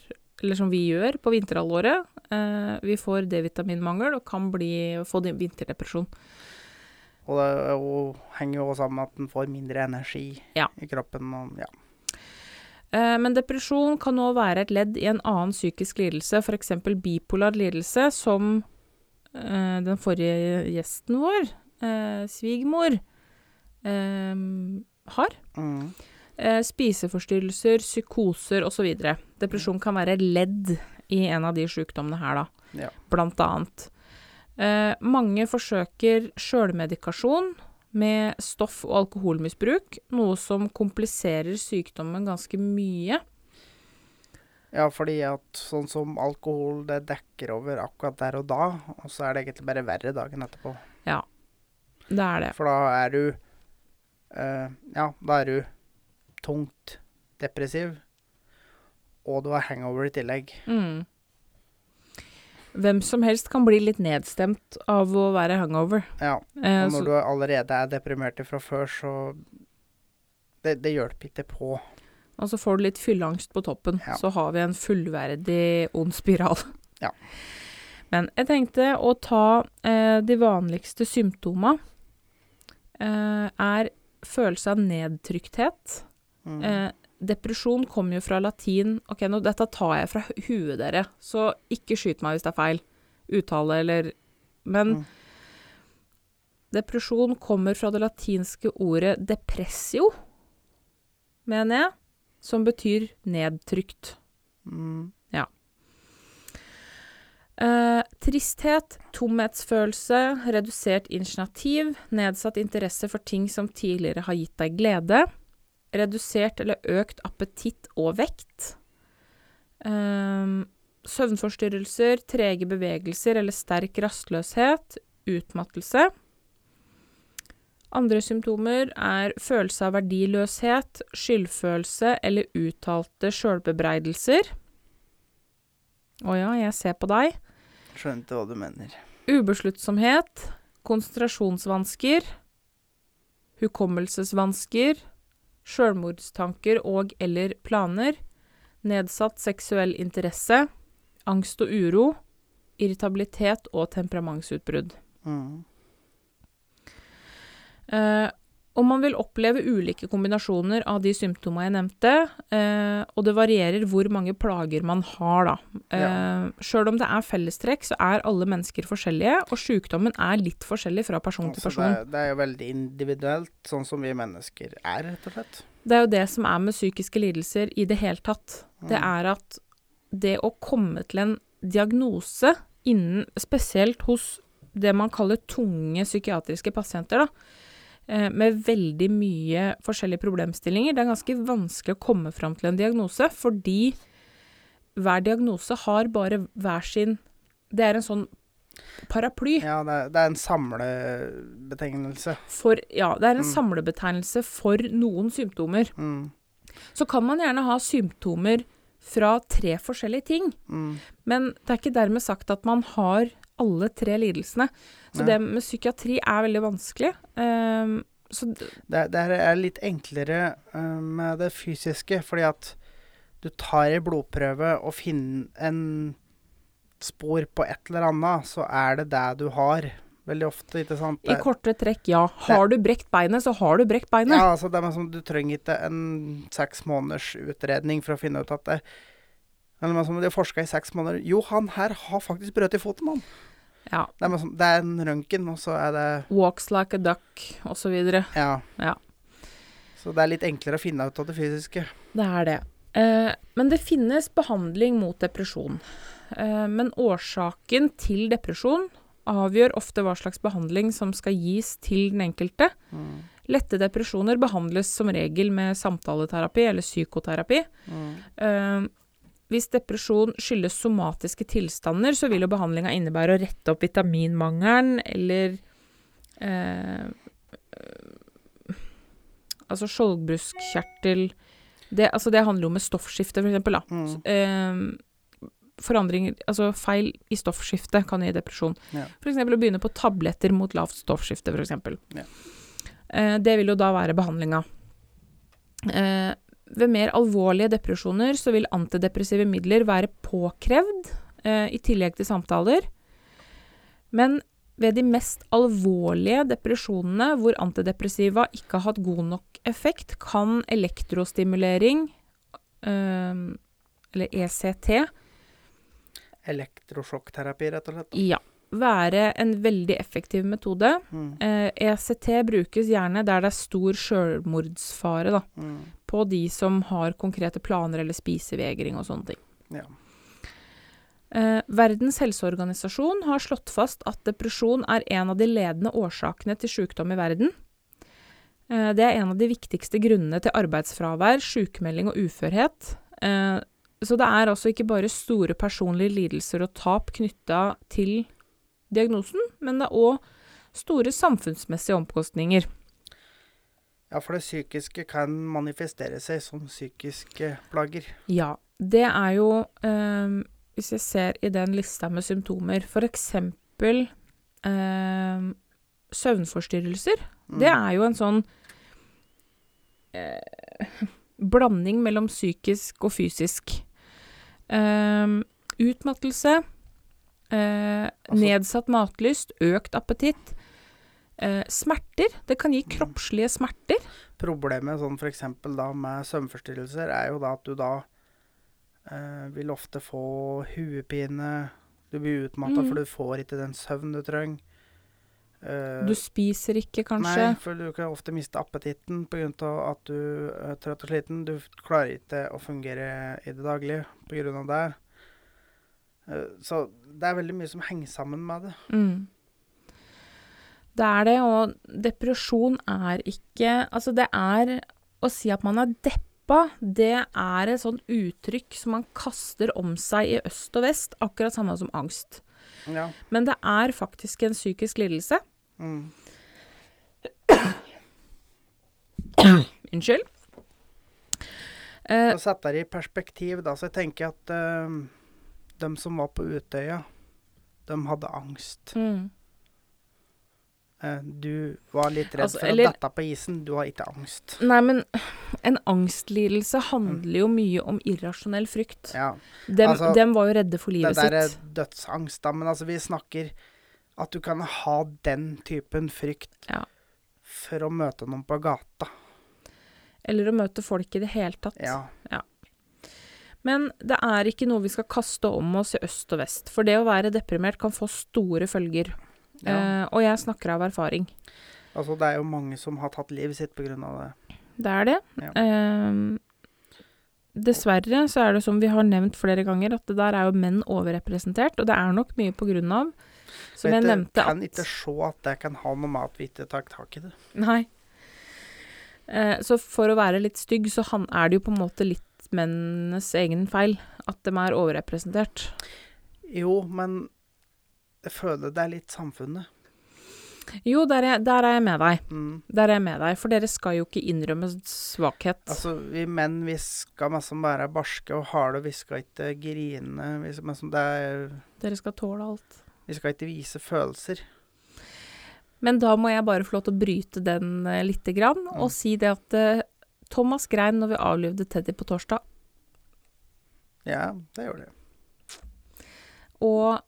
eller som vi gjør på vinterhalvåret, eh, vi får D-vitaminmangel og kan bli, få vinterdepresjon. Og det jo- henger jo sammen med at en får mindre energi Ja. i kroppen. Og, ja. Eh, men depresjon kan òg være et ledd i en annen psykisk lidelse, f.eks. bipolar lidelse, som eh, den forrige gjesten vår, eh, svigermor, eh, har. Mm. Eh, spiseforstyrrelser, psykoser osv. Depresjon kan være ledd i en av de sykdommene her, da. Ja. Blant annet. Eh, mange forsøker sjølmedikasjon med stoff- og alkoholmisbruk, noe som kompliserer sykdommen ganske mye. ja, fordi at sånn som alkohol, det dekker over akkurat der og da, og så er det egentlig bare verre dagen etterpå. Ja, Det er det. For da er du eh, Ja, da er du tungt depressiv, og du har hangover i tillegg. Mm. Hvem som helst kan bli litt nedstemt av å være hangover. Ja, Eh, og når du allerede er deprimert fra før, så Det, det hjelper ikke på. Og så får du litt fylleangst på toppen. Ja. Så har vi en fullverdig ond spiral. [LAUGHS] Ja. Men jeg tenkte å ta eh, de vanligste symptoma. Eh, er følelse av nedtrykthet. Mm. Eh, depresjon kommer jo fra latin Ok, nå, dette tar jeg fra hu- huet, dere, så ikke skyt meg hvis det er feil uttale eller Men Mm. depresjon kommer fra det latinske ordet depressio, mener jeg, som betyr nedtrykt. Mm. Eh, tristhet, tomhetsfølelse, redusert initiativ, nedsatt interesse for ting som tidligere har gitt deg glede, redusert eller økt appetitt og vekt, Um, søvnforstyrrelser, trege bevegelser eller sterk rastløshet, utmattelse. Andre symptomer er følelse av verdiløshet, skyldfølelse eller uttalte sjølbebreidelser. Å ja, jeg ser på deg. Skjønte hva du mener. Ubesluttsomhet, konsentrasjonsvansker, hukommelsesvansker, sjølmordstanker og eller planer, nedsatt seksuell interesse, angst og uro, irritabilitet og temperamentsutbrudd. Mm. Eh, og man vil oppleve ulike kombinasjoner av de symptomene jeg nevnte, eh, og det varierer hvor mange plager man har, da. Eh, Ja. Sjøl om det er fellestrekk, så er alle mennesker forskjellige, og sykdommen er litt forskjellig fra person til Altså, person. det, er- det er jo veldig individuelt, sånn som vi mennesker er, rett og slett. Det er jo det som er med psykiske lidelser i det hele tatt. Det Mm. er at det å komme til en diagnose innen Spesielt hos det man kaller tunge psykiatriske pasienter, da. Eh, Med veldig mye forskjellige problemstillinger. Det er ganske vanskelig å komme fram til en diagnose, fordi hver diagnose har bare hver sin Det er en sånn paraply. Ja, det er, det er en samlebetegnelse. For, ja, det er en Mm. samlebetegnelse for noen symptomer. Mm. Så kan man gjerne ha symptomer fra tre forskjellige ting, Mm. men det er ikke dermed sagt at man har alle tre lidelsene. Så det med psykiatri er veldig vanskelig. Um, så Det, det er litt enklere eh, med det fysiske, fordi at du tar en blodprøve og finner en spor på et eller annet, så er det det du har. Veldig ofte, ikke sant? i korte trekk, ja. Har du brekt beinet, så har du brekt beinet. Ja, altså det er sånn, Du trenger ikke en seks måneders utredning for å finne ut at det Eller som De har forska i seks måneder. Jo, han her har faktisk brøt i foten, mann. Ja. Det er, sånn, det er en røntgen, og så er det Walks like a duck, osv. Ja. Ja. Så det er litt enklere å finne ut av det fysiske. Det er det. Eh, men det finnes behandling mot depresjon. Eh, men årsaken til depresjon avgjør ofte hva slags behandling som skal gis til den enkelte. Mm. Lette depresjoner behandles som regel med samtaleterapi eller psykoterapi. Mm. Eh, hvis depresjon skyldes somatiske tilstander, så vil jo behandlinga innebære å rette opp vitaminmangelen eller eh, Altså skjoldbruskkjertel det, altså det handler jo om stoffskifte, for eksempel. Mm. Eh, forandringer Altså feil i stoffskiftet kan gi depresjon. Ja. For eksempel å begynne på tabletter mot lavt stoffskifte, for eksempel. Ja. Eh, det vil jo da være behandlinga. Eh, ved mer alvorlige depresjoner så vil antidepressive midler være påkrevd, eh, i tillegg til samtaler. Men ved de mest alvorlige depresjonene hvor antidepressiva ikke har hatt god nok effekt, kan elektrostimulering, eh, eller ECT, Elektrosjokkterapi, rett og slett. ja, være en veldig effektiv metode. Mm. Eh, ECT brukes gjerne der det er stor sjølmordsfare, da. Mm. På de som har konkrete planer eller spisevegring og sånne ting. Ja. Eh, Verdens helseorganisasjon har slått fast at depresjon er en av de ledende årsakene til sykdom i verden. Eh, det er en av de viktigste grunnene til arbeidsfravær, sykemelding og uførhet. Eh, så det er altså ikke bare store personlige lidelser og tap knytta til diagnosen, men det er òg store samfunnsmessige omkostninger. Ja, for det psykiske kan manifestere seg som psykiske plager. Ja, det er jo ehm, Hvis jeg ser i den lista med symptomer, eksempel ehm, søvnforstyrrelser. Mm. Det er jo en sånn eh, [LAUGHS] blanding mellom psykisk og fysisk. Ehm, utmattelse, eh, Altså- nedsatt matlyst, økt appetitt. Eh, smerter. Det kan gi kroppslige smerter. Problemet sånn eksempel da med søvnforstyrrelser er jo da at du da eh, vil ofte få huepine. Du blir utmatta mm. for du får ikke den søvn du trenger. Eh, Du spiser ikke, kanskje. Nei, for du kan ofte miste appetitten pga. at du er trøtt og sliten. Du klarer ikke å fungere i det daglige pga. det. Eh, Så det er veldig mye som henger sammen med det. Mm. Det er det, og depresjon er ikke Altså, det er Å si at man er deppa, det er et sånt uttrykk som man kaster om seg i øst og vest, akkurat samme som angst. Ja. Men det er faktisk en psykisk lidelse. Mm. Unnskyld. Eh, Så sette det i perspektiv, da. Så jeg tenker at uh, de som var på Utøya, de hadde angst. mm, eh, du var litt redd Altså, for eller- å dette på isen. Du har ikke angst. Nei, men en angstlidelse handler jo mye om irrasjonell frykt. Ja. Dem, Altså, dem var jo redde for Det livet der er sitt. dødsangst, da. Men altså, vi snakker at du kan ha den typen frykt Ja. for å møte noen på gata. Eller å møte folk i det hele tatt. Ja. Men det er ikke noe vi skal kaste om oss i øst og vest. For det å være deprimert kan få store følger. Ja. Eh, og jeg snakker av erfaring. Altså, det er jo mange som har tatt livet sitt av det. Det er det. Ja. Ehm, dessverre så er det som vi har nevnt flere ganger, at det der er jo menn overrepresentert. Og det er nok mye på grunn av, som jeg Vet at nevnte, kan ikke se at det kan ha noe med at vi ikke tar tak i det. Nei. Eh, så for å være litt stygg, så han, er det jo på en måte litt mennenes egen feil at de er overrepresentert. Jo, men jeg føler det er litt samfunnet. Jo, der er, der er jeg med deg. Mm. Der er jeg med deg, for dere skal jo ikke innrømme svakhet. Altså, vi menn, vi skal liksom være barske og harde, vi skal ikke grine. Vi skal, liksom, det er, Dere skal tåle alt. vi skal ikke vise følelser. Men da må jeg bare få lov til å bryte den eh, lite grann, Mm. og si det at eh, Thomas grein når vi avlivde Teddy på torsdag. Ja, det gjorde det. Og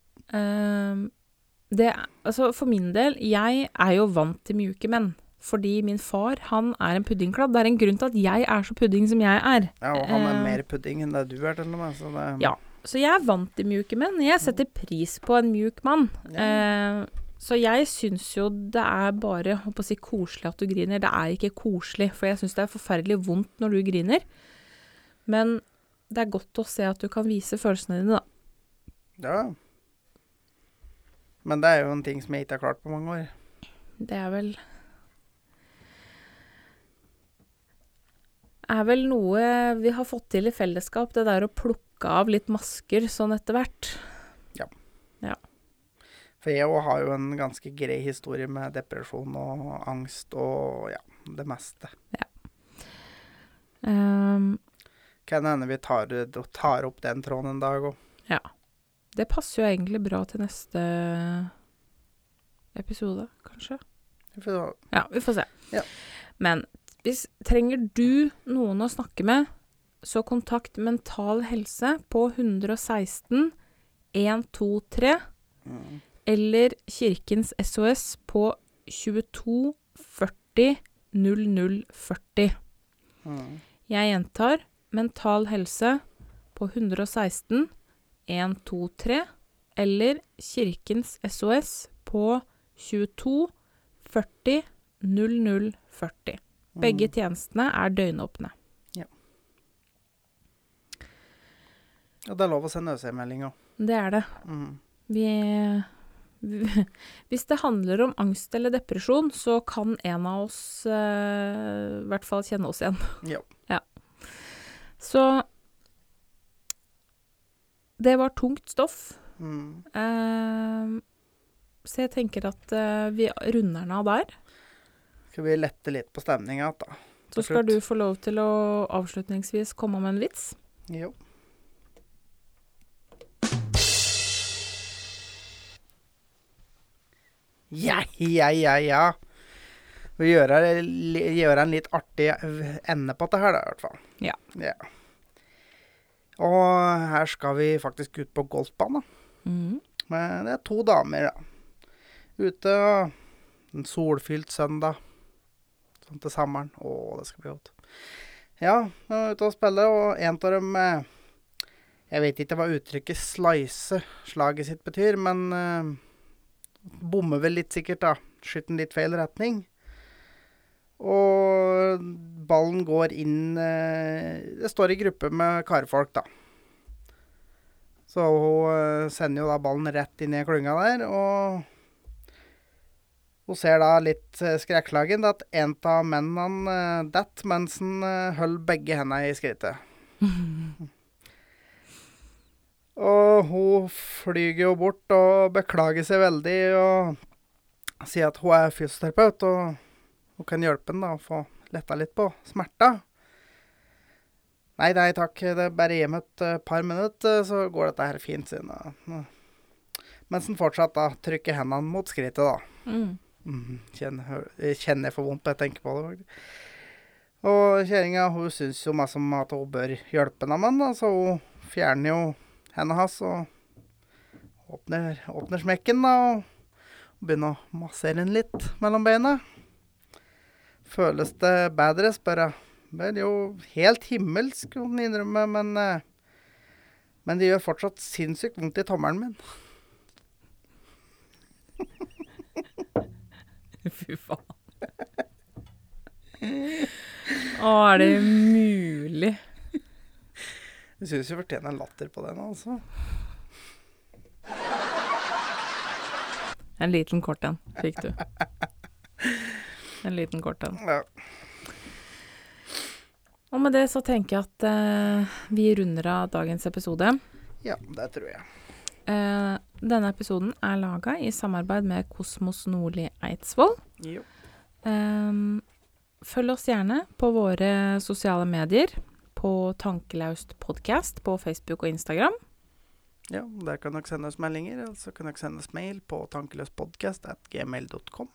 det Altså, for min del, jeg er jo vant til mjuke menn. Fordi min far, han er en puddingkladd. Det er en grunn til at jeg er så pudding som jeg er. Ja, og han er Eh, mer pudding enn det du er, til og med. Så det, Ja. Så jeg er vant til mjuke menn. Jeg setter pris på en mjuk mann. Ja. Eh, så jeg syns jo det er bare å si, koselig at du griner. Det er ikke koselig, for jeg syns det er forferdelig vondt når du griner. Men det er godt å se at du kan vise følelsene dine, da. ja. Men det er jo en ting som jeg ikke har klart på mange år. Det er vel Er vel noe vi har fått til i fellesskap, det der å plukke av litt masker sånn etter hvert. Ja. ja. For jeg òg har jo en ganske grei historie med depresjon og angst og ja, det meste. Ja. Um, Kan hende vi tar, tar opp den tråden en dag òg. ja. Det passer jo egentlig bra til neste episode, kanskje. Ja, vi får se. Ja. Men hvis trenger du noen å snakke med, så kontakt Mental Helse på 116 123 Mm. eller Kirkens SOS på 22 40 0040. Mm. Jeg gjentar Mental Helse på 116 123 eller Kirkens SOS på 22 40 00 40. Begge tjenestene er døgnåpne. Og det er lov å sende ØC-meldinger. Det er det. Mm. Vi, vi [LAUGHS] Hvis det handler om angst eller depresjon, så kan en av oss eh, i hvert fall kjenne oss igjen. Ja. Så det var tungt stoff. Mm. Uh, så jeg tenker at uh, vi runder den av der. Skal vi lette litt på stemninga da? Så skal du få lov til å avslutningsvis komme med en vits. Jo. Ja, ja, ja, ja. Vi gjør, gjør en litt artig ende på dette her, da, i hvert fall. Ja. ja. Og her skal vi faktisk ut på golfbanen. Mm. Men det er to damer, da. Ute en solfylt søndag. Sånn til sommeren. Å, det skal bli godt. Ja, de er ute og spiller, og en av dem eh, Jeg vet ikke hva uttrykket 'slice' slaget sitt betyr, men uh, bommer vel litt sikkert, da. Skyter den litt feil retning. Og ballen går inn eh, Det står i gruppe med karfolk, da. Så hun eh, sender jo da ballen rett inn i klynga der, og hun ser da litt uh, skrekkslagen at en av mennene uh, detter mens han uh, holder begge hendene i skrittet. [LAUGHS] og hun flyger jo bort og beklager seg veldig og sier at hun er fysioterapeut og hun kan hjelpe han da å få letta litt på smerta. Nei, nei takk, det er bare gi meg et uh, par minutter, så går dette her fint, sier han. Mens han fortsatt da trykker hendene mot skrittet, da. Mm. Mm, kjenner, kjenner jeg for vondt når jeg tenker på det, faktisk. Og kjerringa hun syns jo masse om at hun bør hjelpe ham, da, så hun fjerner jo hendene hans og åpner, åpner smekken, da, og begynner å massere den litt mellom beina. Føles det bedre, spør jeg. Er jo helt himmelsk, må den innrømme, men eh, Men det gjør fortsatt sinnssykt vondt i tommelen min. [LAUGHS] Fy faen. Å, er det mulig? Jeg syns vi fortjener en latter på den, altså. En liten kort en fikk du. [LAUGHS] En liten kort en. Ja. Og med det så tenker jeg at eh, vi runder av dagens episode. ja, det tror jeg. Eh, denne episoden er laga i samarbeid med Kosmos Nordli Eidsvoll. Jo. Ehm, følg oss gjerne på våre sosiale medier. På Tankelaust podkast på Facebook og Instagram. Ja, der kan dere sende oss meldinger, eller så kan dere sende oss mail på tankeløspodkast.gmail.com.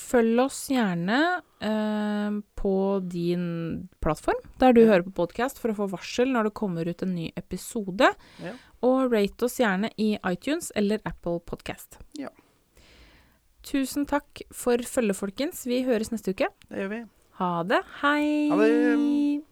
Følg oss gjerne eh, på din plattform der du hører på podkast, for å få varsel når det kommer ut en ny episode. Ja. Og rate oss gjerne i iTunes eller Apple Podcast. Ja. Tusen takk for følget, folkens. Vi høres neste uke. Det gjør vi. Ha det. Hei. Ha det.